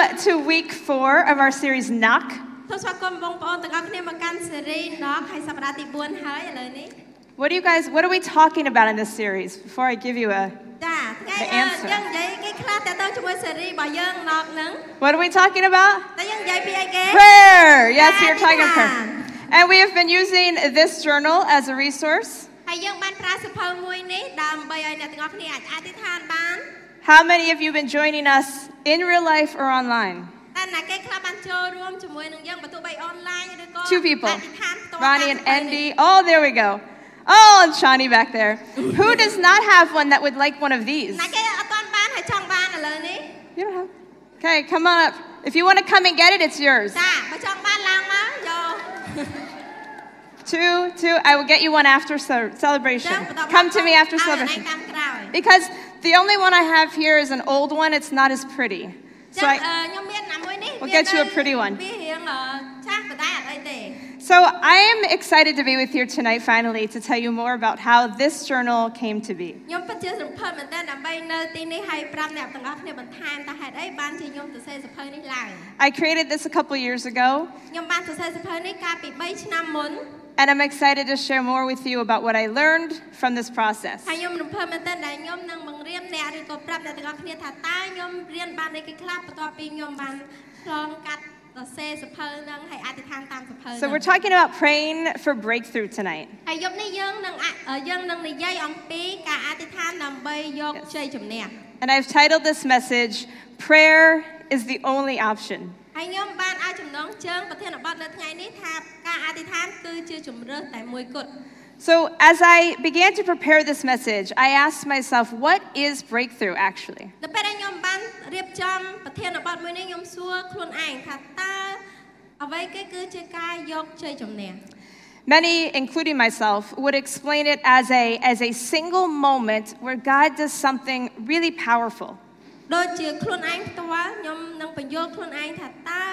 Welcome to week four of our series Knock. ទូស្វាគមន៍បងប្អូនទាំងអស់គ្នាមកកាន់សេរី Knock ហើយសប្តាហ៍ទី4ហើយឥឡូវនេះ What do you guys, what are we talking about in this series? Before I give you a, ចាថ្ងៃ The អឺ answer. យើងនិយាយគេខ្លះតើទៅជាមួយសេរីរបស់យើង Knock ហ្នឹង what are we talking about? តែយើងនិយាយពីអីគេ Prayer. Yes, we are talking Prayer. prayer. And we have been using this journal as a resource. ហើយយើងបានប្រើសភៅមួយនេះដើម្បីឲ្យអ្នកទាំងអស់គ្នាអាចអធិដ្ឋានបាន How many of you have been joining us in real life or online? Two people, Ronnie and Andy. Oh, there we go. Oh, and Shawnee back there. Who does not have one that would like one of these? You don't have. Okay, come on up. If you want to come and get it, it's yours. two, two. I will get you one after celebration. Come to me after celebration. Because the only one I have here is an old one. It's not as pretty. So I, we'll get you a pretty one. So I am excited to be with you tonight finally to tell you more about how this journal came to be. I created this a couple years ago ខ្ញុំបានសរសេរសភៅនេះកាលពី3ឆ្នាំមុន and I'm excited to share more with you about what I learned from this process. ហើយខ្ញុំរំភើបមែនទែនដែលខ្ញុំនឹងបង្រៀនអ្នកឬក៏ប្រាប់អ្នកទាំងអស់គ្នាថាតើខ្ញុំរៀនបានអីគេខ្លះបន្ទាប់ពីខ្ញុំបានឆ្លងកាត់សរសេរសភៅហ្នឹងហើយអធិដ្ឋានតាមសភៅ So ហ្នឹង we're talking about praying for breakthrough tonight. ហើយយប់នេះយើងនឹងអអឺយើងនឹងនិយាយអំពីការអធិដ្ឋានដើម្បីយក Yes. ជ័យជំនះ And I've titled this message, Prayer is the Only Option. ហើយខ្ញុំបានឲ្យចំណងជើងប្រធានបទនៅថ្ងៃនេះថាការអធិដ្ឋានគឺជាជំរើសតែមួយគត់ So, as I began to prepare this message, I asked myself, what is breakthrough actually? នៅពេលដែលខ្ញុំបានរៀបចំប្រធានបទមួយនេះខ្ញុំសួរខ្លួនឯងថាតើអ្វីគេគឺជាការយកជ័យជំនះ Many, including myself, would explain it as a, as a single moment where God does something really powerful. ដូចជាខ្លួនឯងផ្ទាល់ខ្ញុំនឹងបញ្យល់ខ្លួនឯងថាតើ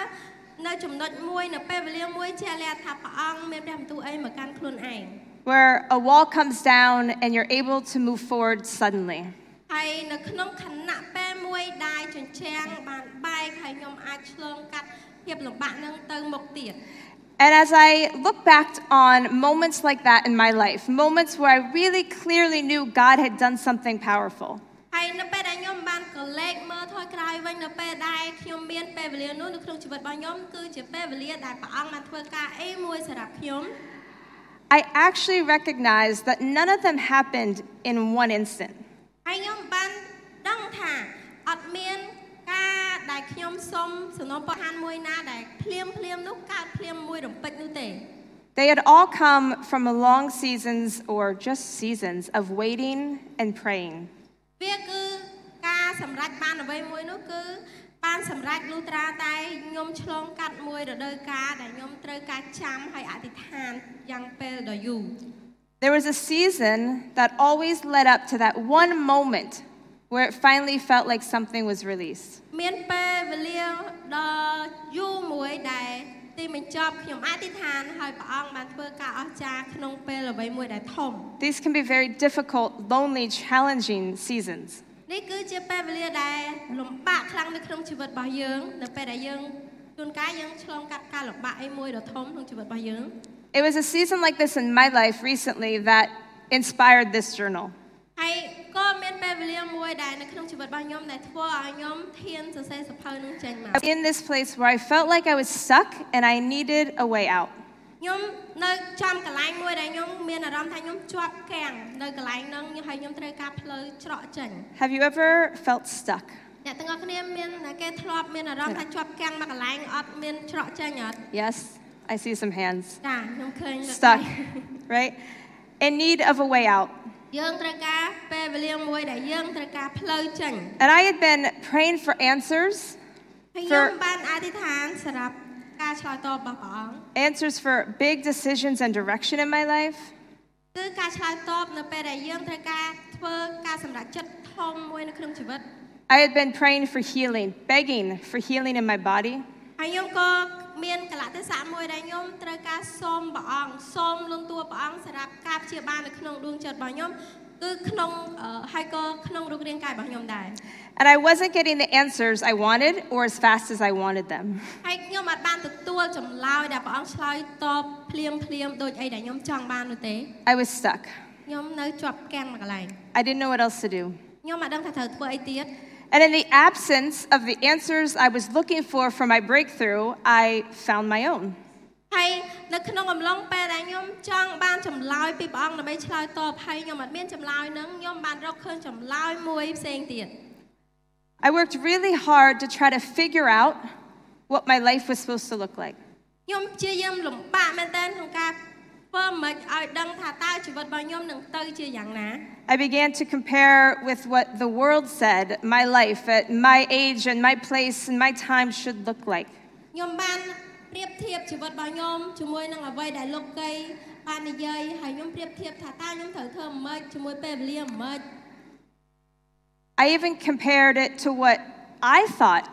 នៅចំណុចមួយនៅពេលវេលាមួយជាក់លាក់ថាព្រះអង្គមានព្រះបន្ទូលអីមកកាន់ខ្លួនឯង Where a wall comes down and you're able to move forward suddenly. ហើយនៅក្នុងខណៈពេលមួយដែលជញ្ជាំងបានបែកហើយខ្ញុំអាចឆ្លងកាត់ភាពលំបាកនឹងទៅមុខទៀត And as I look back on moments like that in my life, moments where I really clearly knew God had done something powerful, ហើយនៅពេលដែល ខ្ញុំបានកលេចមើលថយក្រោយវិញនៅពេលដែលខ្ញុំមានពេលវេលានោះនៅក្នុងជីវិតរបស់ខ្ញុំគឺជាពេលវេលាដែលព្រះអង្គបានធ្វើការអីមួយសម្រាប់ខ្ញុំ I actually recognized that none of them happened in one instant. ហើយខ្ញុំបានដឹងថាអត់មានការដែលខ្ញុំសុំសំណូមពរឋានមួយណាដែលភ្លាមភ្លាមនោះកើតភ្លាមមួយរំពេចនោះទេ They had all come from long seasons or just seasons of waiting and praying. វាគឺការ សម្រេចបានអ្វីមួយនោះគឺបានសម្រេចលុះត្រាតែខ្ញុំឆ្លងកាត់មួយរដូវកាលដែលខ្ញុំត្រូវការចាំហើយអធិដ្ឋានយ៉ាងពេលដ៏យូរ There was a season that always led up to that one moment where it finally felt like something was released. មានពេលវេលាដ៏យូរមួយដែលទីបញ្ចប់ខ្ញុំអធិដ្ឋានហើយព្រះអង្គបានធ្វើការអស្ចារ្យក្នុងពេលអ្វីមួយដែលធំ These can be very difficult, lonely, challenging seasons. នេះគឺជាពេលវេលាដែលលំបាកខ្លាំងនៅក្នុងជីវិតរបស់យើងនៅពេលដែលយើងជួនកាលយើងឆ្លងកាត់ការលំបាកអីមួយដ៏ធំក្នុងជីវិតរបស់យើង It was a season like this in my life recently that inspired this journal. ហើយក៏មានពេលវេលាមួយដែលនៅក្នុងជីវិតរបស់ខ្ញុំដែលធ្វើឲ្យខ្ញុំធានសរសេរសភៅនឹងចេញមក In this place where I felt like I was stuck and I needed a way out. ខ្ញុំនៅចំកន្លែងមួយដែលខ្ញុំមានអារម្មណ៍ថាខ្ញុំជាប់គាំងនៅកន្លែងហ្នឹងហើយខ្ញុំត្រូវការផ្លូវច្រកចេញ Have you ever felt stuck? អ្នកទាំងអស់គ្នាមានតែគេធ្លាប់មានអារម្មណ៍ថាជាប់គាំងមកកន្លែងអត់មានច្រកចេញអត់ Yes, I see some hands. ចាខ្ញុំឃើញលើក Stuck, ដៃ right? In need of a way out. យើងត្រូវការពេលវេលាមួយដែលយើងត្រូវការផ្លូវចេញ And I had been praying for answers, ហើយខ្ញុំ For- បានអធិដ្ឋានសម្រាប់ការឆ្លើយតបរបស់ព្រះអង្គ answers for big decisions and direction in my life. គឺការឆ្លើយតបនៅពេលដែលយើងត្រូវការធ្វើការសម្រេចចិត្តធំមួយនៅក្នុងជីវិត I had been praying for healing, begging for healing in my body. ហើយខ្ញុំក៏មានកលៈទេសៈមួយដែលខ្ញុំត្រូវការសូមព្រះអង្គសូមលន់តួព្រះអង្គសម្រាប់ការព្យាបាលនៅក្នុងដួងចិត្តរបស់ខ្ញុំ គឺក្នុងអឺហើយក៏ក្នុងរូបរាងកាយរបស់ខ្ញុំដែរ And I wasn't getting the answers I wanted or as fast as I wanted them. ហើយខ្ញុំអាចបានទទួលចម្លើយដែលព្រះអង្គឆ្លើយតបភ្លាមភ្លាមដូចអីដែលខ្ញុំចង់បាននោះទេ I was stuck. ខ្ញុំនៅជាប់គាំងមួយកន្លែង I didn't know what else to do. ខ្ញុំអត់ដឹងថាត្រូវធ្វើអីទៀត And in the absence of the answers I was looking for for my breakthrough, I found my own. ហើយនៅក្នុងអំឡុងពេលដែលខ្ញុំចង់បានចម្លើយពីព្រះអង្គដើម្បីឆ្លើយតបហើយខ្ញុំអត់មានចម្លើយហ្នឹងខ្ញុំបានរកឃើញចម្លើយមួយផ្សេងទៀត I worked really hard to try to figure out what my life was supposed to look like. ខ្ញុំព្យាយាមលំបាកមែនទែនក្នុងការធ្វើមិនឲ្យដឹងថាតើជីវិតរបស់ខ្ញុំនឹងទៅជាយ៉ាងណា I began to compare with what the world said my life at my age and my place and my time should look like. ខ្ញុំបាន ប្រៀបធៀបជីវិតរបស់ខ្ញុំជាមួយនឹងអ្វីដែលលោកកៃបាននិយាយហើយខ្ញុំប្រៀបធៀបថាតើខ្ញុំត្រូវធ្វើម៉េចជាមួយពេលវេលាម៉េច I even compared it to what I thought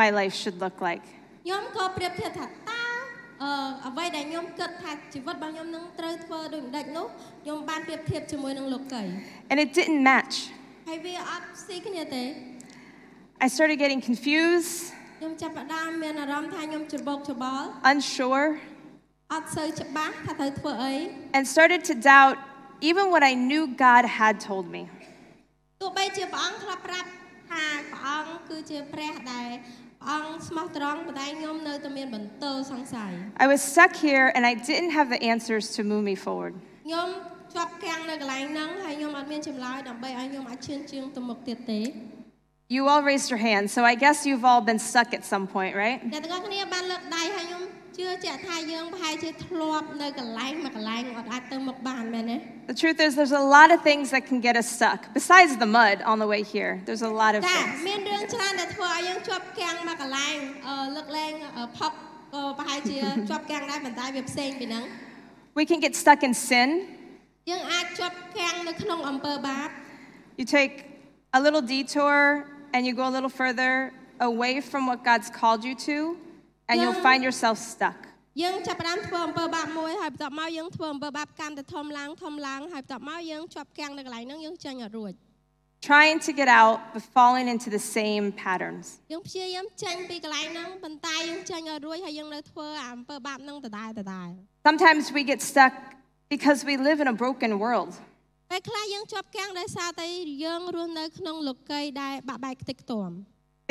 my life should look like. ខ្ញុំក៏ប្រៀបធៀបថាតើអឺអ្វីដែលខ្ញុំគិតថាជីវិតរបស់ខ្ញុំនឹងត្រូវធ្វើដូចម្ដេចនោះខ្ញុំបានប្រៀបធៀបជាមួយនឹងលោកកៃ And it didn't match. ហើយវាអត់ស៊ីគ្នាទេ I started getting confused, ខ្ញុំចាប់ផ្ដើមមានអារម្មណ៍ថាខ្ញុំច្របូកច្របល់ unsure, អត់សូវច្បាស់ថាត្រូវធ្វើអី and started to doubt even what I knew God had told me. ទោះបីជាព្រះអង្គធ្លាប់ប្រាប់ថាព្រះអង្គគឺជាព្រះដែលព្រះអង្គស្មោះត្រង់ប៉ុន្តែខ្ញុំនៅតែមានបន្ទោសង្ស័យ I was stuck here and I didn't have the answers to move me forward. ខ្ញុំជាប់គាំងនៅកន្លែងហ្នឹងហើយខ្ញុំអត់មានចម្លើយដើម្បីឲ្យខ្ញុំអាចឈានជើងទៅមុខទៀតទេ You all raised your hands, so I guess you've all been stuck at some point, right? អ្នកទាំងអស់គ្នាបានលើកដៃហើយខ្ញុំជឿជាក់ថាយើងប្រហែលជាធ្លាប់នៅកន្លែងមួយកន្លែងអត់អាចទៅមុខបានមែនទេ The truth is, there's a lot of things that can get us stuck. Besides the mud on the way here, there's a lot of ចា things. មានរឿងច្រើនដែលធ្វើឲ្យយើងជាប់គាំងមួយកន្លែងអឺលើកលែងអឺផុកក៏ប្រហែលជាជាប់គាំងដែរប៉ុន្តែវាផ្សេងពីហ្នឹង We can get stuck in sin. យើងអាចជាប់គាំងនៅក្នុងអំពើបាប You take a little detour and you go a little further away from what God's called you to, and you'll Yeah. find yourself stuck. យើងចាប់ផ្ដើមធ្វើអំពើបាបមួយហើយបន្ទាប់មកយើងធ្វើអំពើបាបកាន់តែធំឡើងធំឡើងហើយបន្ទាប់មកយើងជាប់គាំងនៅកន្លែងហ្នឹងយើងចេញអត់រួច Trying to get out, but falling into the same patterns. យើងព្យាយាមចេញពីកន្លែងហ្នឹងប៉ុន្តែយើងចេញអត់រួចហើយយើងនៅធ្វើអាអំពើបាបហ្នឹងដដែលដដែល Sometimes we get stuck because we live in a broken world. ពេលខ្លះយើងជាប់គាំងដោយសារតែយើងរស់នៅក្នុងលោកីយដែលបាក់បែកខ្ទេចខ្ទាំ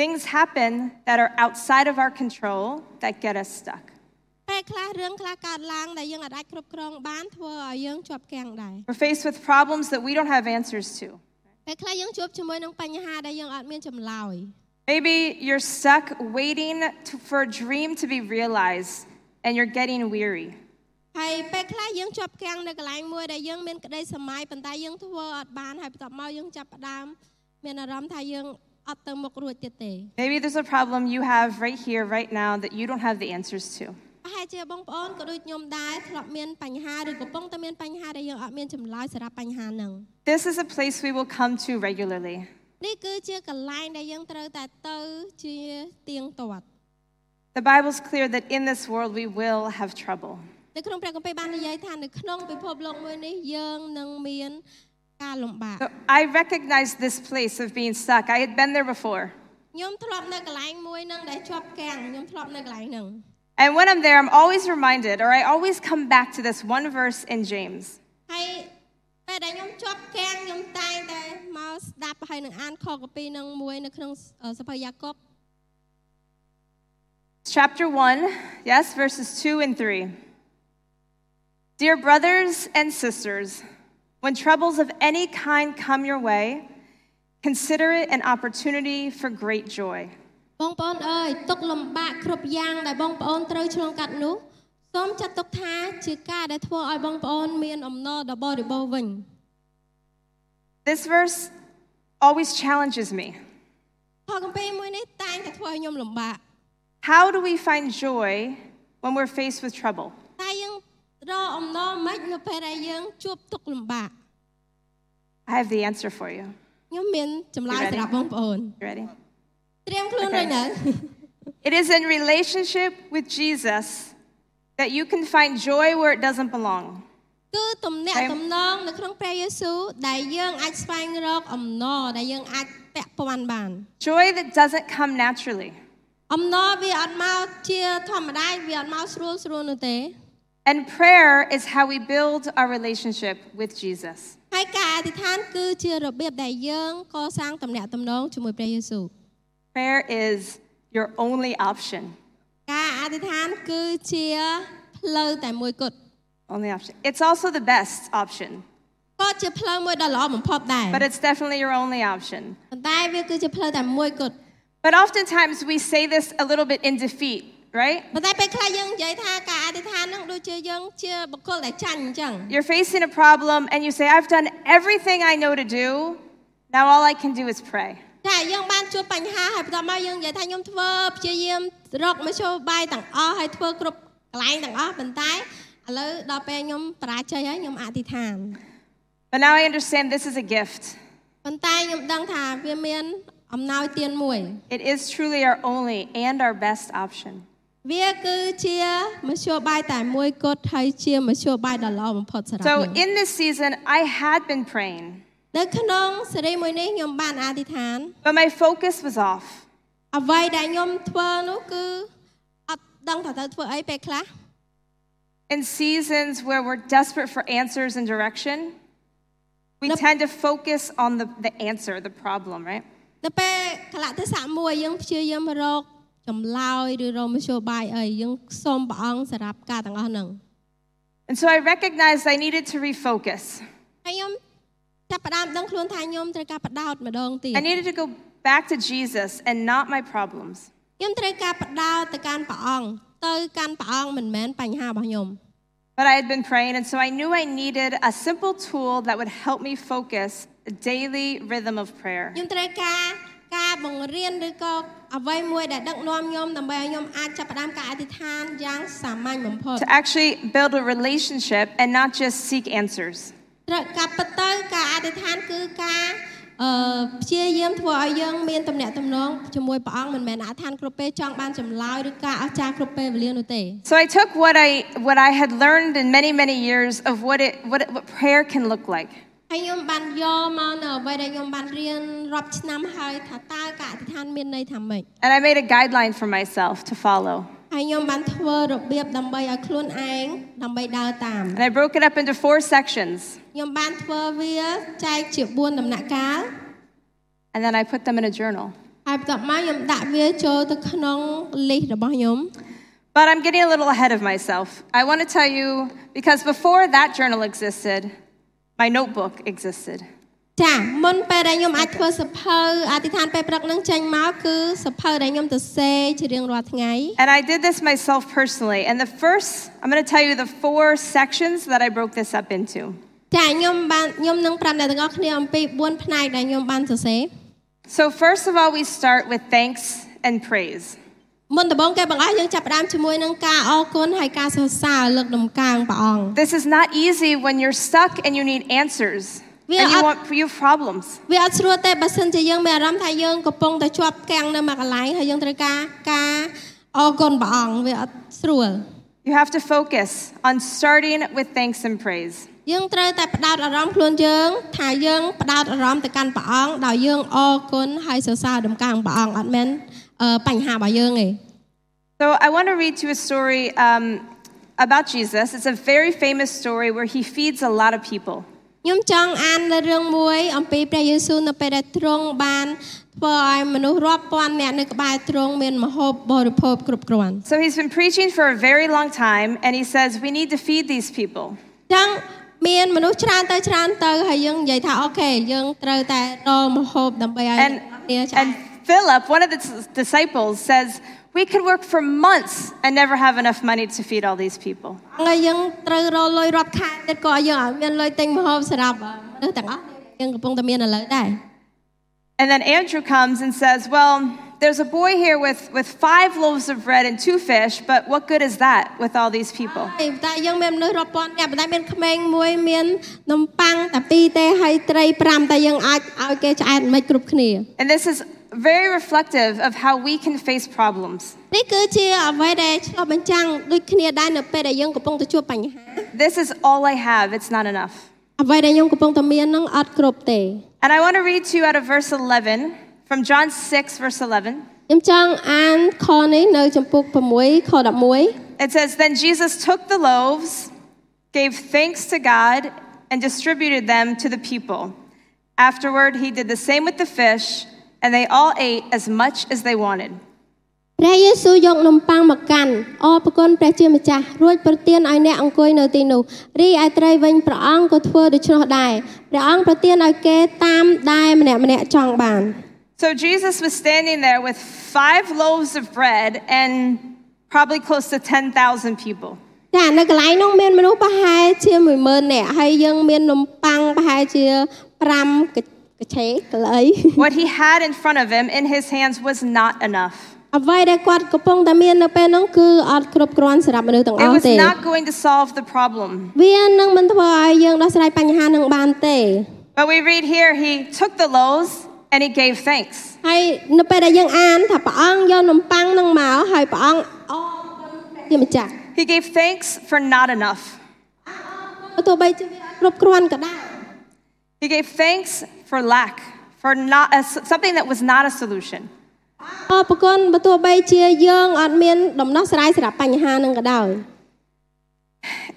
Things happen that are outside of our control that get us stuck. ពេលខ្លះរឿងខ្លះកើតឡើងដែលយើងអាចគ្រប់គ្រងបានធ្វើឲ្យយើងជាប់គាំងដែរ We're faced with problems that we don't have answers to. ពេលខ្លះយើងជួបជាមួយនឹងបញ្ហាដែលយើងអត់មានចម្លើយ Maybe you're stuck waiting to, for a dream to be realized and you're getting weary. ហើយពេលខ្លះយើងជាប់គាំងនៅកន្លែងមួយដែលយើងមានក្តីសម័យប៉ុន្តែយើងធ្វើអត់បានហើយបន្ទាប់មកយើងចាប់ផ្ដើមមានអារម្មណ៍ថាយើងអត់ទៅមុខរួចទៀតទេ Maybe there's a problem you have right here, right now, that you don't have the answers to. ប្រហែលជាបងប្អូនក៏ដូចខ្ញុំដែរធ្លាប់មានបញ្ហាឬកំពុងតែមានបញ្ហាដែលយើងអត់មានចម្លើយសម្រាប់បញ្ហាហ្នឹង This is a place we will come to regularly. នេះគឺជាកន្លែងដែលយើងត្រូវតែទៅជាទៀងទាត់ The Bible's clear that in this world we will have trouble. នៅក្នុងព្រះគម្ពីរបាននិយាយថានៅក្នុងពិភពលោកមួយនេះយើងនឹងមានការលំបាក So I recognize this place of being stuck. I had been there before. ខ្ញុំធ្លាប់នៅកន្លែងមួយហ្នឹងដែលជាប់គាំងខ្ញុំធ្លាប់នៅកន្លែងហ្នឹង And when I'm there, I'm always reminded, or I always come back to this one verse in James. ហើយពេលដែលខ្ញុំជាប់គាំងខ្ញុំតែងតែមកស្ដាប់ហើយនឹងអានខកពីនឹងមួយនៅក្នុងសភៅយ៉ាកុប Chapter 1, yes, verses 2 and 3. Dear brothers and sisters, when troubles of any kind come your way, consider it an opportunity for great joy. បងប្អូនអើយទុកលំបាកគ្រប់យ៉ាងដែលបងប្អូនត្រូវឆ្លងកាត់នោះសូមចាត់ទុកថាជាការដែលធ្វើឲ្យបងប្អូនមានអំណរដ៏បរិបូរណ៍វិញ This verse always challenges me. ខកកំពីមួយនេះតែងតែធ្វើឲ្យខ្ញុំលំបាក How do we find joy when we're faced with trouble? តែយើង រកអំណរមិននៅពេលដែលយើងជួបទុកលំបាក I have the answer for you. ខ្ញុំមានចម្លើយ You ready? សម្រាប់បងប្អូន You ready? ត្រៀមខ្លួន Okay. រួចនៅ It is in relationship with Jesus that you can find joy where it doesn't belong. គឺទំនាក់ Okay. ទំនងនៅក្នុងព្រះយេស៊ូវដែលយើងអាចស្វែងរកអំណរដែលយើងអាចពាក់ព័ន្ធបាន Joy that doesn't come naturally. អំណរវាអត់មកជាធម្មតាវាអត់មកស្រួលស្រួលនោះទេ And prayer is how we build our relationship with Jesus. ហើយការអធិដ្ឋានគឺជារបៀបដែលយើងកសាងទំនាក់ទំនងជាមួយព្រះយេស៊ូវ Prayer is your only option. ការអធិដ្ឋានគឺជាផ្លូវតែមួយគត់ Only option. It's also the best option, ក៏ជាផ្លូវមួយដ៏ល្អបំផុតដែរ but it's definitely your only option. ប៉ុន្តែវាគឺជាផ្លូវតែមួយគត់ But oftentimes we say this a little bit in defeat, right? ប៉ុន្តែពេលខ្លះយើងនិយាយថាការអធិដ្ឋានហ្នឹងដូចជាយើងជាបុគ្គលដែលចាញ់អញ្ចឹង You're facing a problem and you say, I've done everything I know to do. Now all I can do is pray. ចាយើងបានជួបបញ្ហាហើយបន្ទាប់មកយើងនិយាយថាខ្ញុំធ្វើព្យាយាមរកមធ្យោបាយទាំងអស់ហើយធ្វើគ្រប់កន្លែងទាំងអស់ប៉ុន្តែឥឡូវដល់ពេលខ្ញុំបរាជ័យហើយខ្ញុំអធិដ្ឋាន But now I understand this is a gift. ប៉ុន្តែខ្ញុំដឹងថាវាមានអំណោយទានមួយ It is truly our only and our best option. វាគឺជាមធ្យោបាយតែមួយគត់ហើយជាមធ្យោបាយដ៏ល្អបំផុតសម្រាប់ So ខ្ញុំ in this season, I had been praying, នៅក្នុងសេរីមួយនេះខ្ញុំបានអធិដ្ឋាន but my focus was off. អ្វីដែលខ្ញុំធ្វើនោះគឺអត់ដឹងថាត្រូវធ្វើអីពេលខ្លះ In seasons where we're desperate for answers and direction, we Nope. tend to focus on the, the answer, the problem, right? នៅពេលកលៈទេសៈមួយយើងព្យាយាមរក ចម្លើយឬរកមធ្យោបាយអីយើងសូមព្រះអង្គសម្រាប់ការទាំងអស់ហ្នឹង And so I recognized I needed to refocus. ហើយខ្ញុំចាប់ផ្ដើមដឹងខ្លួនថាខ្ញុំត្រូវការបដោតម្ដងទៀត I needed to go back to Jesus and not my problems. ខ្ញុំត្រូវការបដោតទៅកាន់ព្រះអង្គទៅកាន់ព្រះអង្គមិនមែនបញ្ហារបស់ខ្ញុំ But I had been praying, and so I knew I needed a simple tool that would help me focus a daily rhythm of prayer. ខ្ញុំត្រូវការ ការបង្រៀនឬក៏អ្វីមួយដែលដឹកនាំខ្ញុំដើម្បីឲ្យខ្ញុំអាចចាប់ផ្ដើមការអធិដ្ឋានយ៉ាងសាមញ្ញបំផុត To actually build a relationship and not just seek answers. ត្រូវការពិតទៅការអធិដ្ឋានគឺការអឺព្យាយាមធ្វើឲ្យយើងមានទំនាក់ទំនងជាមួយព្រះអង្គមិនមែនអធិដ្ឋានគ្រប់ពេលចង់បានចម្លើយឬការអស្ចារ្យគ្រប់ពេលវេលានោះទេ So I took what I what I had learned in many many years of what it what, it, what prayer can look like. ហើយខ្ញុំបានយកមកនៅអ្វីដែលខ្ញុំបានរៀនរាប់ឆ្នាំហើយថាតើការអធិដ្ឋានមានន័យថាម៉េច And I made a guideline for myself to follow. ហើយខ្ញុំបានធ្វើរបៀបដើម្បីឲ្យខ្លួនឯងដើម្បីដើរតាម And I broke it up into four sections. ខ្ញុំបានធ្វើវាចែកជា4ដំណាក់កាល And then I put them in a journal. ហើយបន្ទាប់មកខ្ញុំដាក់វាចូលទៅក្នុង list របស់ខ្ញុំ But I'm getting a little ahead of myself. I want to tell you because before that journal existed, my notebook existed. ចាមុនពេលដែលខ្ញុំអាចធ្វើសភៅអធិដ្ឋានពេលព្រឹកនឹងចេញមកគឺសភៅដែលខ្ញុំទៅសេជារៀងរាល់ថ្ងៃ And I did this myself personally. And the first, I'm going to tell you the four sections that I broke this up into. ចាខ្ញុំបានខ្ញុំនឹងប្រាប់អ្នកទាំងអស់គ្នាអំពី4ផ្នែកដែលខ្ញុំបានសរសេរ So, first of all, we start with thanks and praise. មុនដំបូងគេបង្អស់យើងចាប់ផ្ដើមជាមួយនឹងការអរគុណហើយការសរសើរលើកដំកើងព្រះអង្គ This is not easy when you're stuck and you need answers Yeah, and you I- want you have problems. វាអត់ស្រួលទេបើសិនជាយើងមានអារម្មណ៍ថាយើងកំពុងតែជាប់គាំងនៅមួយកន្លែងហើយយើងត្រូវការការអរគុណព្រះអង្គវាអត់ស្រួល You have to focus on starting with thanks and praise. យើងត្រូវតែផ្ដោតអារម្មណ៍ខ្លួនយើង ថាយើងផ្ដោតអារម្មណ៍ទៅកាន់ព្រះអង្គដោយយើងអរគុណហើយសរសើរដំណើរព្រះអង្គអត់មែនអឺ បញ្ហារបស់យើងទេ So, I want to read to you a story um, about Jesus. It's a very famous story where he feeds a lot of people. ខ្ញុំចង់អាននៅរឿងមួយអំពីព្រះយេស៊ូវនៅពេលដែលទ្រង់បានធ្វើឲ្យមនុស្សរាប់ពាន់នាក់នៅក្បែរទ្រង់មានម្ហូបបរិភោគគ្រប់គ្រាន់ So, he's been preaching for a very long time, and he says, We need to feed these people. អញ្ចឹងមានមនុស្សច្រើនទៅច្រើនទៅហើយយើងនិយាយថាអូខេយើងត្រូវតែរកម្ហូបដើម្បីឲ្យ And, អ្នកគ្នាឆ្អែត and Philip, one of the disciples, says, We could work for months and never have enough money to feed all these people. And then Andrew comes and says, Well, there's a boy here with, with five loaves of bread and two fish, but what good is that with all these people? And this is very reflective of how we can face problems. This is all I have, it's not enough. And I want to read to you out of verse 11 from John 6 verse 11. It says then Jesus took the loaves, gave thanks to God and distributed them to the people. Afterward he did the same with the fish and they all ate as much as they wanted. ព្រះយេស៊ូវយកនំប៉័ងមកកាន់អរប្រគុណព្រះជាម្ចាស់រួចប្រទានឲ្យអ្នកអង្គុយនៅទីនោះរីឯត្រីវិញព្រះអង្គក៏ធ្វើដូច្នោះដែរព្រះអង្គប្រទានឲ្យគេតាមដែលម្នាក់ម្នាក់ចង់បាន So Jesus was standing there with five loaves of bread and probably close to 10,000 people. ចានៅកន្លែងនោះមានមនុស្សប្រហែលជា10000នាក់ហើយយើងមាននំប៉័ងប្រហែលជា5 កកឆេកន្លៃ What he had in front of him in his hands was not enough. អ្វីដែលគាត់កំពុងតែមាននៅពេលនោះគឺអត់គ្រប់គ្រាន់សម្រាប់មនុស្សទាំងអ It ស់ was ទេ not going to solve the problem. វានឹងមិនធ្វើឲ្យយើងដោះស្រាយបញ្ហានឹងបានទេ But we read here, he took the loaves and he gave thanks. ហើយនៅពេលដែលយើងអានថាព្រះអង្គយកនំប៉័ងនឹងមកហើយព្រះអង្គអរគុណព្រះជាម្ចាស់ He gave thanks for not enough. បើទោះបីជាវាអត់គ្រប់គ្រាន់ក៏ដោយ He gave thanks for lack, for not a, something that was not a solution. អរគុណបើទោះបីជាយើងអត់មានដំណោះស្រាយសម្រាប់បញ្ហានឹងក៏ដោយ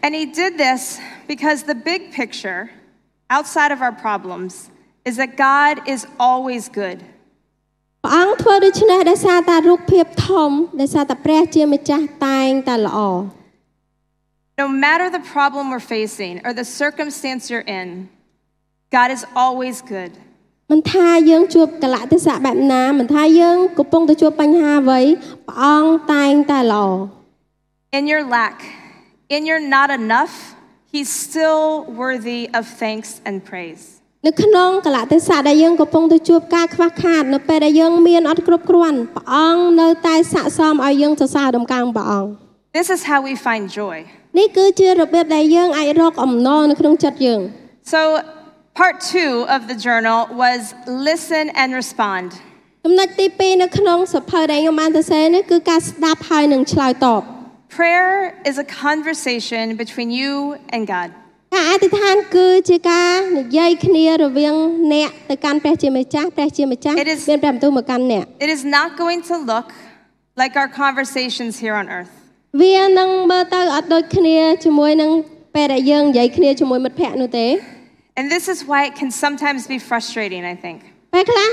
And he did this because the big picture outside of our problems is that God is always good. ព្រះអង្គធ្វើដូច្នេះដោយសារតែរូបភាពធំដោយសារតែព្រះជាម្ចាស់តែងតែល្អ No matter the problem we're facing or the circumstance you're in, God is always good. មិនថាយើងជួបកលៈទេសៈបែបណាមិនថាយើងកំពុងទៅជួបបញ្ហាអ្វីព្រះអង្គតែងតែល្អ In your lack, in your not enough, He's still worthy of thanks and praise. នៅក្នុងកលៈទេសៈដែលយើងកំពុងទៅជួបការខ្វះខាត នៅពេលដែលយើងមានអត់គ្រប់គ្រាន់ព្រះអង្គនៅតែស័ក្តិសមឲ្យយើងសរសើរដំណើរព្រះអង្គ This is how we find joy. នេះគឺជារបៀបដែលយើងអាចរកអំណរនៅក្នុងចិត្តយើង So, part two of the journal was listen and respond. ចំណុចទី2នៅក្នុងសភៅដែលខ្ញុំបានសរសេរនេះគឺការស្ដាប់ហើយនឹងឆ្លើយតប Prayer is a conversation between you and God. ការអធិដ្ឋានគឺជាការនិយាយគ្នារវាងអ្នកទៅកាន់ព្រះជាម្ចាស់ព្រះជាម្ចាស់ It is- មានព្រះបន្ទូលមកកាន់អ្នក It is not going to look like our conversations here on earth. វានឹងមើលទៅអត់ដូចគ្នាជាមួយនឹងពេលដែលយើងនិយាយគ្នាជាមួយមិត្តភ័ក្តិនោះទេ And this is why it can sometimes be frustrating, I think. ពេលខ្លះ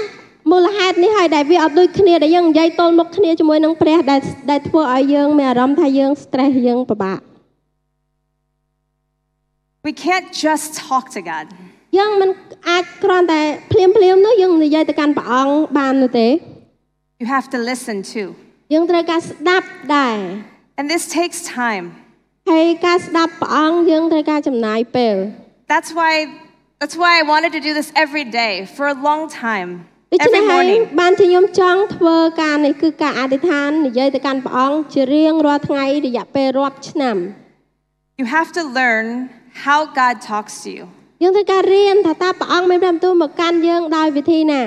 មូលហេតុនេះហើយដែលវាអត់ដូចគ្នាដែលយើងនិយាយទល់មុខគ្នាជាមួយនឹងព្រះដែលដែលធ្វើឲ្យយើងមានអារម្មណ៍ថាយើង stress យើងពិបាក We can't just talk to God. យើងមិនអាចគ្រាន់តែភ្លាមភ្លាមៗនោះយើងនិយាយទៅកាន់ព្រះអង្គបាននោះទេ You have to listen too. យើងត្រូវការស្ដាប់ដែរ And this takes time. ហើយការស្ដាប់ព្រះអង្គយើងត្រូវការចំណាយពេល That's why that's why I wanted to do this every day for a long time. ដូច្នេះ Every ហើយ morning. បានជាខ្ញុំចង់ធ្វើការនេះគឺការអធិដ្ឋាននិយាយទៅកាន់ព្រះអង្គជារៀងរាល់ថ្ងៃរយៈពេលរាប់ឆ្នាំ You have to learn how God talks to you. យើងត្រូវការរៀនថាតើព្រះអង្គមានព្រះបន្ទូលមកកាន់យើងដោយវិធីណា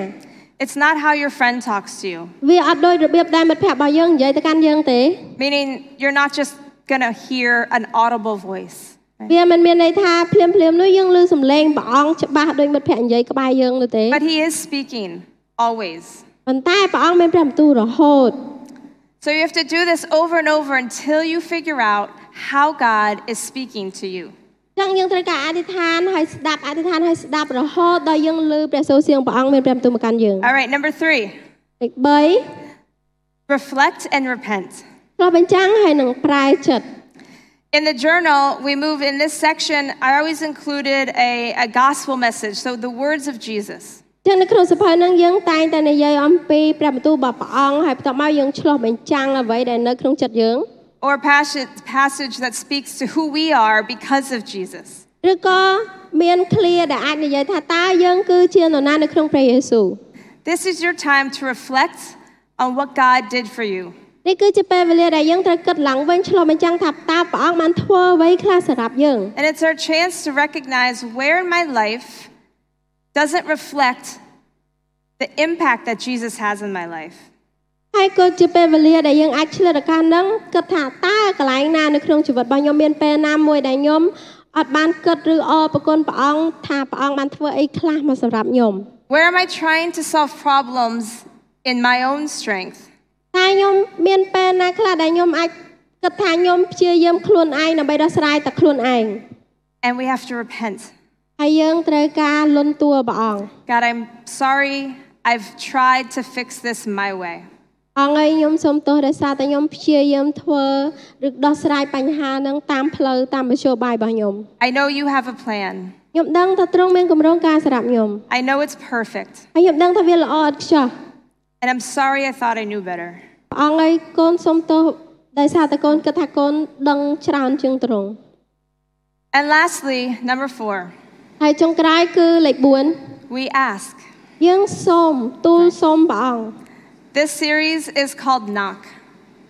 It's not how your friend talks to you, វាអត់ដូចរបៀបដែលមិត្តភ័ក្តិរបស់យើងនិយាយទៅកាន់យើងទេ meaning you're not just going to hear an audible voice. Right? វាមិនមានន័យថាភ្លាមភ្លាមៗនោះយើងឮសំឡេងព្រះអង្គច្បាស់ដូចមិត្តភ័ក្តិនិយាយក្បែរយើងនោះទេ But he is speaking always. ប៉ុន្តែព្រះអង្គមានព្រះបន្ទូលរហូត So you have to do this over and over until you figure out how God is speaking to you. ចឹងយើងត្រូវការអធិដ្ឋានហើយស្ដាប់អធិដ្ឋានហើយស្ដាប់រហូតដល់យើងឮព្រះសូរសៀងព្រះអង្គមានព្រះបន្ទូលមកកាន់យើង All right, number three, លេខ3 reflect and repent. ឆ្លោះបញ្ចាំងហើយនឹងប្រែចិត្ត In the journal, we move in this section, I always included a, a gospel message, so the words of Jesus. ចឹងនៅក្នុងសភៅហ្នឹងយើងតែងតែនិយាយអំពីព្រះបន្ទូលរបស់ព្រះអង្គហើយបន្ទាប់មកយើងឆ្លោះបញ្ចាំងអ្វីដែលនៅក្នុងចិត្តយើង Or a passage, passage that speaks to who we are because of Jesus. ឬក៏មានឃ្លាដែលអាចនិយាយថាតើយើងគឺជានរណានៅក្នុងព្រះយេស៊ូវ This is your time to reflect on what God did for you. នេះគឺជាពេលវេលាដែលយើងត្រូវគិតឡើងវិញឆ្លោះបញ្ចាំងថាតើព្រះអង្គបានធ្វើអ្វីខ្លះសម្រាប់យើង And it's our chance to recognize where in my life doesn't reflect the impact that Jesus has in my life. ហើយក៏ជាពេលវេលាដែលយើងអាចឆ្លៀតឱកាសហ្នឹងគិតថាតើកន្លែងណានៅក្នុងជីវិតរបស់ខ្ញុំមានពេលណាមួយដែលខ្ញុំអត់បានគិតឬអរប្រគុណព្រះអង្គថាព្រះអង្គបានធ្វើអីខ្លះមកសម្រាប់ខ្ញុំ Where am I trying to solve problems in my own strength? តែខ្ញុំមានពេលណាខ្លះដែលខ្ញុំអាចគិតថាខ្ញុំព្យាយាមខ្លួនឯងដើម្បីដោះស្រាយតែខ្លួនឯង And we have to repent. ហើយយើងត្រូវការលន់តួព្រះអង្គ God, I'm sorry I've tried to fix this my way. អង្គហើយខ្ញុំសូមទោសដោយសារតែខ្ញុំព្យាយាមធ្វើឬដោះស្រាយបញ្ហាហ្នឹងតាមផ្លូវតាមមធ្យោបាយរបស់ខ្ញុំ I know you have a plan. ខ្ញុំដឹងថាទ្រង់មានគម្រោងការសម្រាប់ខ្ញុំ I know it's perfect. ហើយខ្ញុំដឹងថាវាល្អឥតខ្ចោះ And I'm sorry I thought I knew better. ព្រះអង្គហើយកូនសូមទោសដោយសារតែកូនគិតថាកូនដឹងច្រើនជាងទ្រង់ And lastly, number four, ហើយចុងក្រោយគឺលេខ we ask. 4យើងសូមទូលសូមព្រះអង្គ This series is called Knock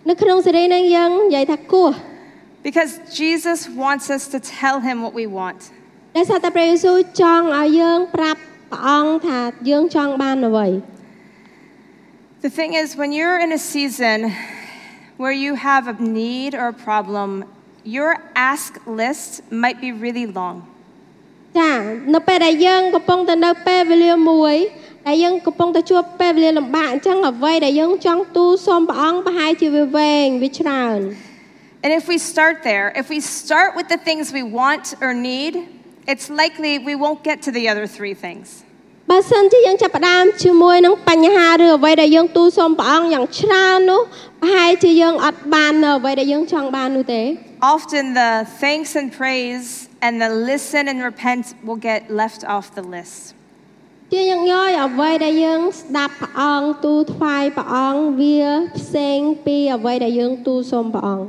នៅក្នុងសេរីនេះយើងនិយាយថាគោះ because Jesus wants us to tell him what we want. ដោយសារតែព្រះយេស៊ូវចង់ឲ្យយើងប្រាប់ព្រះអង្គថាយើងចង់បានអ្វី The thing is, when you're in a season where you have a need or a problem, your ask list might be really long. ចានៅពេលដែលយើងកំពុងតែនៅពេលវេលាមួយដែលយើងកំពុងតែជួបពេលវេលាលំបាកអញ្ចឹងអ្វីដែលយើងចង់ទូលសូមព្រះអង្គប្រហែលជាវាវែងវាច្រើន And if we start there, if we start with the things we want or need, it's likely we won't get to the other three things. បើសិនជាយើងចាប់ផ្ដើមជាមួយនឹងបញ្ហាឬអ្វីដែលយើងទូលសូមព្រះអង្គយ៉ាងច្រើននោះប្រហែលជាយើងអត់បាននៅអ្វីដែលយើងចង់បាននោះទេ Often the thanks and praise and the listen and repent will get left off the list. ជាញឹកញយអ្វីដែលយើងស្ដាប់ព្រះអង្គទូលថ្វាយព្រះអង្គវាផ្សេងពីអ្វីដែលយើងទូលសូមព្រះអង្គ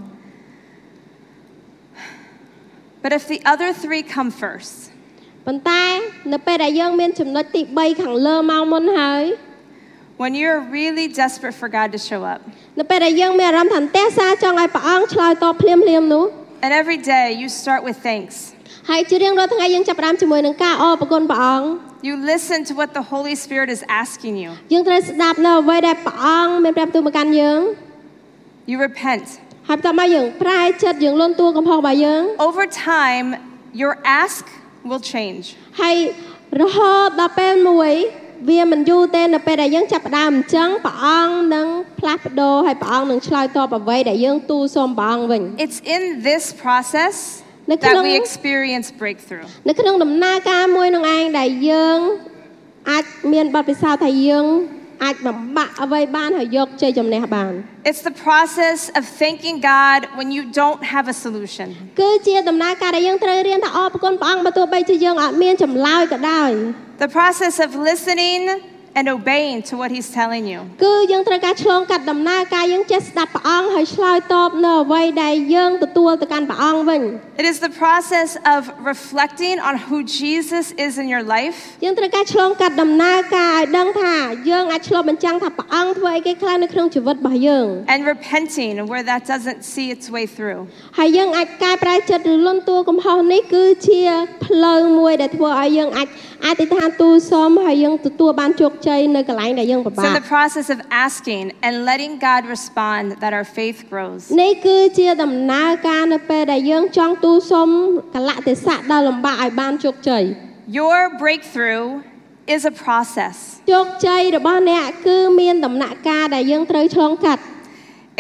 But if the other three come first, ប៉ុន្តែនៅពេលដែលយើងមានចំណុចទី3ខាងលើមកមុនហើយ when you're really desperate for God to show up, នៅពេលដែលយើងមានអារម្មណ៍ថាអន្ទះសារចង់ឲ្យព្រះអង្គឆ្លើយតបភ្លាមៗនោះ and every day you start with thanks, ហើយជារៀងរាល់ថ្ងៃយើងចាប់ផ្ដើមជាមួយនឹងការអរព្រគុណព្រះអង្គ you listen to what the Holy Spirit is asking you, យើងត្រូវស្ដាប់នៅអ្វីដែលព្រះអង្គមានប្រាប់ទូលមកកាន់យើង you repent. ហើយបន្ទាប់មកយើងប្រែចិត្តយើងលន់តួកំហុសរបស់យើង Over time, your ask will change. ហើយរហូតដល់ពេលមួយវាមិនយូរទេនៅពេលដែលយើងចាប់ផ្ដើមអញ្ចឹងព្រះអង្គនឹងផ្លាស់ប្ដូរហើយព្រះអង្គនឹងឆ្លើយតបអ្វីដែលយើងទូលសូមព្រះអង្គវិញ It's in this process Nè, cái that lông- we experience breakthrough. នៅក្នុងដំណើរការមួយនឹងឯងដែលយើងអាចមានបទពិសោធន៍ថាយើង អាចបំបាក់អ្វីបានហើយយកជ័យជំនះបាន It's the process of thanking God when you don't have a solution. គឺជាដំណើរការដែលយើងត្រូវរៀនថាអរគុណព្រះអង្គបើទោះបីជាយើងអត់មានចម្លើយក៏ដោយ The process of listening and obeying to what He's telling you. គឺយើងត្រូវការឆ្លងកាត់ដំណើរការយើងចេះស្ដាប់ព្រះអង្គហើយឆ្លើយតបនៅអ្វីដែលយើងទទួលទៅកាន់ព្រះអង្គវិញ It is the process of reflecting on who Jesus is in your life យើងត្រូវការឆ្លងកាត់ដំណើរការឲ្យដឹងថាយើងអាចឆ្លុះបញ្ចាំងថាព្រះអង្គធ្វើអីគេខ្លះនៅក្នុងជីវិតរបស់យើង and repenting where that doesn't see its way through. ហើយយើងអាចកែប្រែចិត្តឬលន់តួកំហុសនេះគឺជាផ្លូវមួយដែលធ្វើឲ្យយើងអាច អធិដ្ឋានទូលសូមហើយយើងទទួលបានជោគជ័យនៅកន្លែងដែលយើងពិ It's បា in ក the process of asking and letting God respond that our faith grows. នេះគឺជាដំណើរការនៅពេលដែលយើងចង់ទូលសូមកលៈទេសៈដ៏លំបាកឲ្យបានជោគជ័យ Your breakthrough is a process. ជោគជ័យរបស់អ្នកគឺមានដំណាក់កាលដែលយើងត្រូវឆ្លងកាត់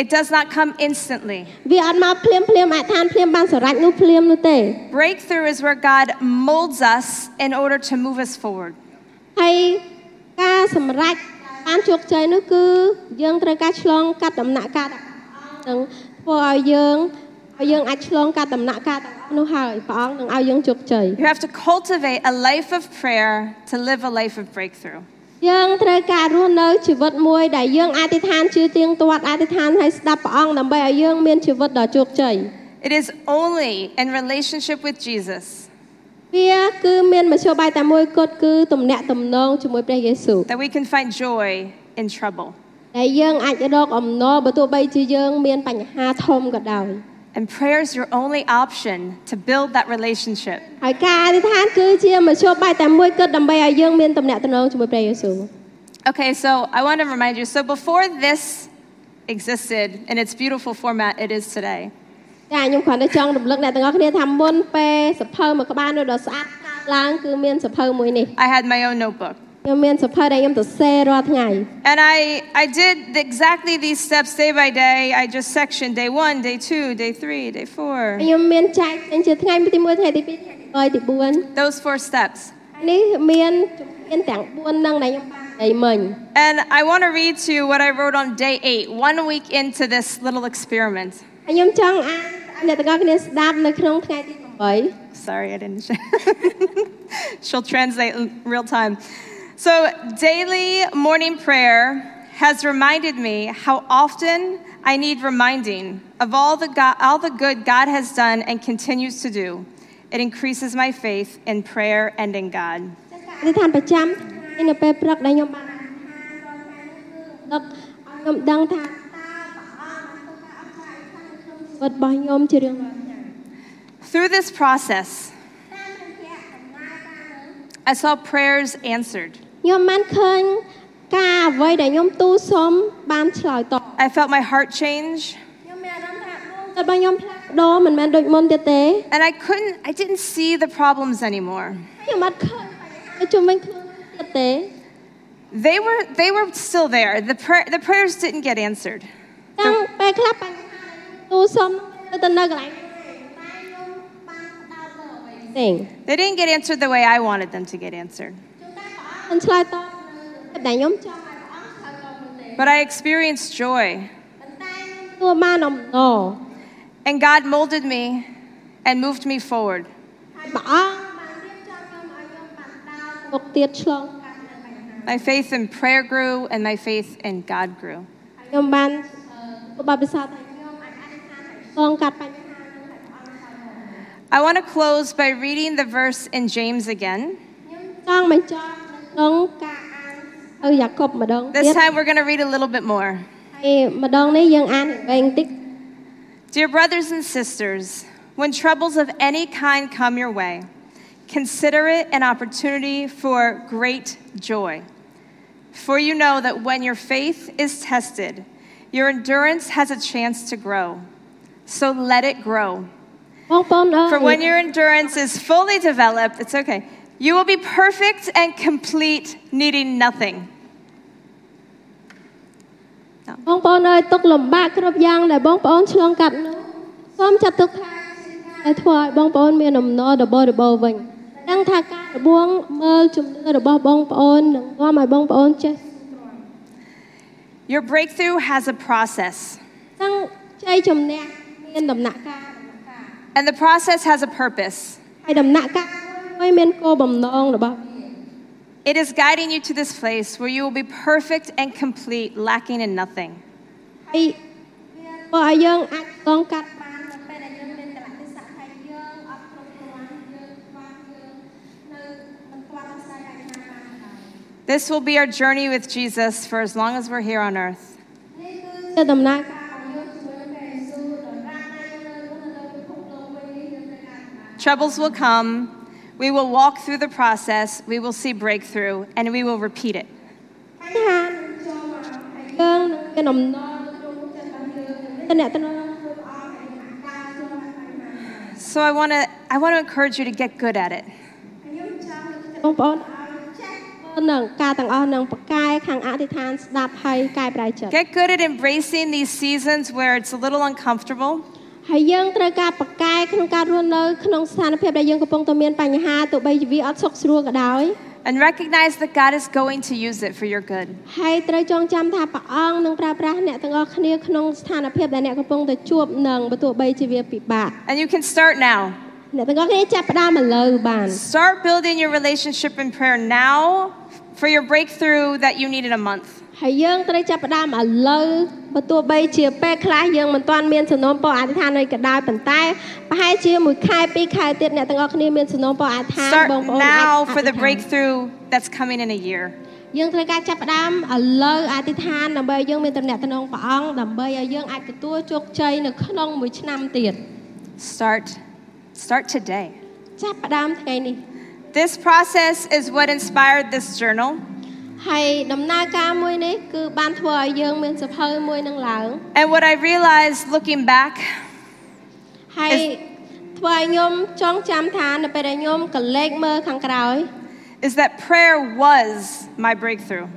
It does not come instantly. វាអត់មកភ្លាមភ្លាមអឋានភ្លាមបានសម្រេចនោះភ្លាមនោះទេ Breakthrough is where God molds us in order to move us forward. ហើយការសម្រេចបានជោគជ័យនោះគឺយើងត្រូវការឆ្លងកាត់ដំណាក់កាលទាំងអស់នឹងធ្វើឲ្យយើងឲ្យយើងអាចឆ្លងកាត់ដំណាក់កាលទាំងអស់នោះហើយព្រះអង្គនឹងឲ្យយើងជោគជ័យ You have to cultivate a life of prayer to live a life of breakthrough. យើងត្រូវការរស់នៅជីវិតមួយដែលយើងអធិដ្ឋានជឿទៀងទាត់អធិដ្ឋានឲ្យស្ដាប់ព្រះអង្គដើម្បីឲ្យយើងមានជីវិតដ៏ជោគជ័យ It is only in relationship with Jesus វាគឺមានមធ្យោបាយតែមួយគត់គឺទំនាក់ទំនងជាមួយព្រះយេស៊ូវ that we can find joy in trouble. ដែលយើងអាចរកអំណរបើទោះបីជាយើងមានបញ្ហាធំក៏ដោយ And prayer is your only option to build that relationship. ហើយការអធិដ្ឋានគឺជាមធ្យោបាយតែមួយគត់ដើម្បីឲ្យយើងមានទំនាក់ទំនងជាមួយព្រះយេស៊ូវ Okay, so I want to remind you so before this existed in its beautiful format it is today, ចាខ្ញុំគ្រាន់តែចង់រំលឹកអ្នកទាំងអស់គ្នាថាមុនពេលសភៅមួយក្បាលនោះដ៏ស្អាតកើតឡើងគឺមានសភៅមួយនេះ I had my own notebook. ខ្ញុំមានសភៅដែលខ្ញុំសរសេររាល់ថ្ងៃ And I, I did exactly these steps day by day. I just sectioned day one, day two, day three, day four. ខ្ញុំមានចែកចេញជាថ្ងៃទី1ថ្ងៃទី2ថ្ងៃទី3ទី4 Those four steps. នេះមានជំហានទាំង4ហ្នឹងដែលខ្ញុំបាននិយាយមិញ And I want to read to you what I wrote on day eight, one week into this little experiment. ហើយខ្ញុំចង់អានឲ្យអ្នកទាំងអស់គ្នាស្ដាប់នៅក្នុងថ្ងៃទី8 Sorry, I didn't. She'll translate in real time. So, daily morning prayer has reminded me how often I need reminding of all the, God, all the good God has done and continues to do. It increases my faith in prayer and in God. អធិដ្ឋានប្រចាំថ្ងៃនៅពេលព្រឹកដែលខ្ញុំបានដឹកឲ្យខ្ញុំដឹងថាតើព្រះអង្គបានធ្វើការអស្ចារ្យខ្លាំងក្នុងជីវិតរបស់ខ្ញុំជារៀងរាល់ថ្ងៃ Through this process, I saw prayers answered. ខ្ញុំបានឃើញការអ្វីដែលខ្ញុំទូលសុំបានឆ្លើយតប I felt my heart change, ខ្ញុំមានអារម្មណ៍ថាដួងចិត្តរបស់ខ្ញុំផ្លាស់ប្ដូរមិនមែនដូចមុនទៀតទេ and I couldn't, I didn't see the problems anymore. ខ្ញុំអត់ឃើញបញ្ហាជុំវិញខ្លួនទៀតទេ They were, they were still there. The, prayer, the prayers didn't get answered. តាំងពេលខ្លះបញ្ហាដែលខ្ញុំទូលសុំនៅតែនៅកន្លែងហ្នឹងតែខ្ញុំបានផ្ដោតលើអ្វីផ្សេង They didn't get answered the way I wanted them to get answered. But I experienced joy. And God molded me and moved me forward. My faith in prayer grew and my faith in God grew. I want to close by reading the verse in James again. ខ្ញុំចង់បញ្ចប់នៅក្នុងការអានទៅយ៉ាកុបម្ដងទៀ This ត time we're going to read a little bit more. ហើយម្ដងនេះយើងអានវិញបន្តិច Dear brothers and sisters, when troubles of any kind come your way, consider it an opportunity for great joy. For you know that when your faith is tested, your endurance has a chance to grow. So let it grow. បងប្អូនអើ For when យ your endurance is fully developed, it's okay, you will be perfect and complete, needing nothing. បងប្អូនអើយទុកលំបាកគ្រប់យ៉ាងដែលបងប្អូនឆ្លងកាត់នោះសូមចាត់ទុកថាជាការដែលធ្វើឲ្យបងប្អូនមានអំណររបររបរវិញដឹងថាការរបួងមើលជំនឿរបស់បងប្អូននឹងនាំឲ្យបងប្អូនចេះ Your breakthrough has a process, ទាំងជ័យជំនះមានដំណាក់កាល and the process has a purpose. ហើយដំណាក់កាល មួយមានគោលបំណងរបស់វា It is guiding you to this place where you will be perfect and complete, lacking in nothing. ហើយវាធ្វើឲ្យយើងអាចឆ្លងកាត់បាននៅពេលដែលយើងមានកលៈទេសៈថាយើងអត់គ្រប់គ្រាន់យើងខ្វះយើងនៅមិនខ្វះអាស្រ័យឯណាបានឡើយ This will be our journey with Jesus for as long as we're here on earth. នេះគឺជាដំណើរការរបស់យើងជាមួយនឹងព្រះយេស៊ូវដល់រាល់ថ្ងៃយើងនៅនៅពិភពលោកវិញនេះយើងត្រូវការដំណើរ Troubles will come. We will walk through the process. We will see breakthrough, and we will repeat it. បញ្ហានឹងចូលមកហើយយើងនឹងមានអំណរក្នុងចិត្តរបស់យើងនឹងមានតំណែងជាមួយព្រះអង្គហើយនឹងការចូលមកបញ្ហា So I want to I want to encourage you to get good at it. ខ្ញុំចង់បងប្អូនឲ្យចេះធ្វើនឹងការទាំងអស់នឹងប្រកែខាងអធិដ្ឋានស្ដាប់ហើយកែប្រែចិត្ត Get good at embracing these seasons where it's a little uncomfortable ហើយយើងត្រូវការប្រកែក្នុងការរស់នៅក្នុងស្ថានភាពដែលយើងកំពុងតែមានបញ្ហាទោះបីជាវាអត់សុខស្រួលក៏ដោយ and recognize that God is going to use it for your good. ហើយត្រូវចងចាំថាព្រះអង្គនឹងប្រើប្រាស់អ្នកទាំងអស់គ្នាក្នុងស្ថានភាពដែលអ្នកកំពុងតែជួបនឹងបើទោះបីជាវាពិបាក And you can start now. អ្នកទាំងអស់គ្នាចាប់ផ្ដើមឥឡូវបាន Start building your relationship in prayer now for your breakthrough that you need in a month. ហើយយើងត្រូវចាប់ផ្ដើមឥឡូវបើទោះបីជាពេលខ្លះយើងមិនទាន់មានសំណូមពរអធិដ្ឋានអីក៏ដោយប៉ុន្តែប្រហែលជាមួយខែពីរខែទៀតអ្នកទាំងអស់គ្នាមានសំណូមពរអធិដ្ឋាន Start បងប្អូនអាច now អធិ for ដ្ឋា the ន breakthrough that's coming in a year. យើងត្រូវការចាប់ផ្ដើមឥឡូវអធិដ្ឋានដើម្បីឲ្យយើងមានតំណែងតំណងព្រះអង្គដើម្បីឲ្យយើងអាចទទួលជោគជ័យនៅក្នុងមួយឆ្នាំទៀត Start start today. ចាប់ផ្ដើមថ្ងៃនេះ This process is what inspired this journal. ហើយដំណើរការមួយនេះគឺបានធ្វើឲ្យយើងមានសភៅមួយនឹងឡើង And what I realized looking back ហើយធ្វើឲ្យខ្ញុំចងចាំថានៅពេលដែលខ្ញុំកលេចមើលខាងក្រោយ is that prayer was my breakthrough.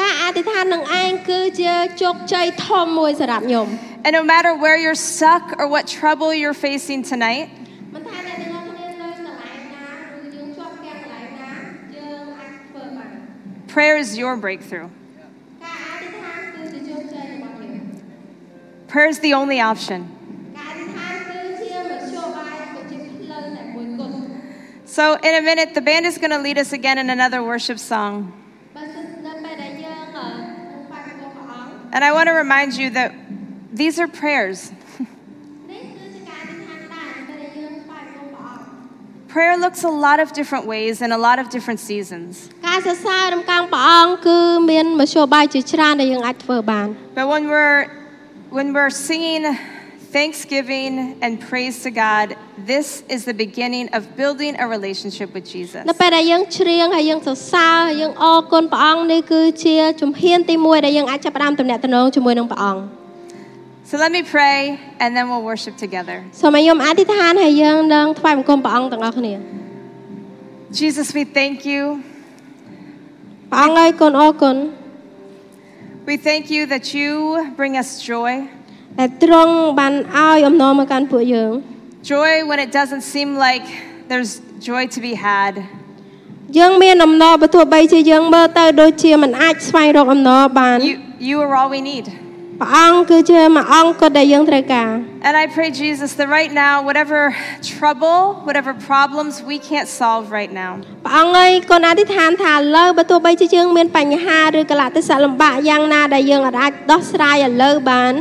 ការអធិដ្ឋាននឹងឯងគឺជាជោគជ័យធំមួយសម្រាប់ខ្ញុំ And no matter where you're stuck or what trouble you're facing tonight, Prayer is your breakthrough. Prayer is the only option. So, in a minute, the band is going to lead us again in another worship song. And I want to remind you that these are prayers. Prayer looks a lot of different ways in a lot of different seasons. ការសរសើររំកាំងព្រះអង្គគឺមានមធ្យោបាយជាច្រើនដែលយើងអាចធ្វើបាន But when we're when we're singing thanksgiving and praise to God, this is the beginning of building a relationship with Jesus. នៅពេលដែលយើងច្រៀងហើយយើងសរសើរហើយយើងអរគុណព្រះអង្គនេះគឺជាជំហានទី1ដែលយើងអាចចាប់ផ្ដើមទំនាក់ទំនងជាមួយនឹងព្រះអង្គ So let me pray and then we'll worship together. សូមឲ្យខ្ញុំអធិដ្ឋានហើយយើងនឹងថ្វាយបង្គំព្រះអង្គទាំងអស់គ្នា Jesus, we thank you. ព្រះអង្គអើយកូនអរគុណ We thank you that you bring us joy. ដែលទ្រង់បានឲ្យអំណរមកកាន់ពួកយើង Joy when it doesn't seem like there's joy to be had. យើងមានអំណរបើទោះបីជាយើងមើលទៅដូចជាមិនអាចស្វែងរកអំណរបាន You, you are all we need. ព្រះអង្គគឺជាមួយអង្គគត់ដែលយើងត្រូវការ And I pray, Jesus, that right now, whatever trouble, whatever problems we can't solve right now, ព្រះអង្គអើយកូនអធិដ្ឋានថាឥឡូវបើទោះបីជាយើងមានបញ្ហាឬកលៈទេសៈលំបាកយ៉ាងណាដែលយើងអាចដោះស្រាយឥឡូវបាន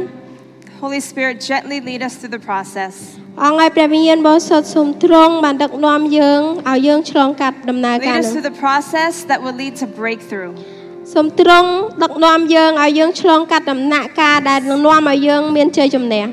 Holy Spirit, gently lead us through the process. ព្រះអង្គឲ្យព្រះវិញ្ញាណបរិសុទ្ធសូមទ្រង់បានដឹកនាំយើងឲ្យយើងឆ្លងកាត់ដំណើរ Lead ការ us នោះ through the process that will lead to breakthrough. សូមទ្រង់ដឹកនាំយើងឲ្យយើងឆ្លងកាត់ដំណាក់កាលដែលនឹងនាំឲ្យយើងមានជ័យជំនះ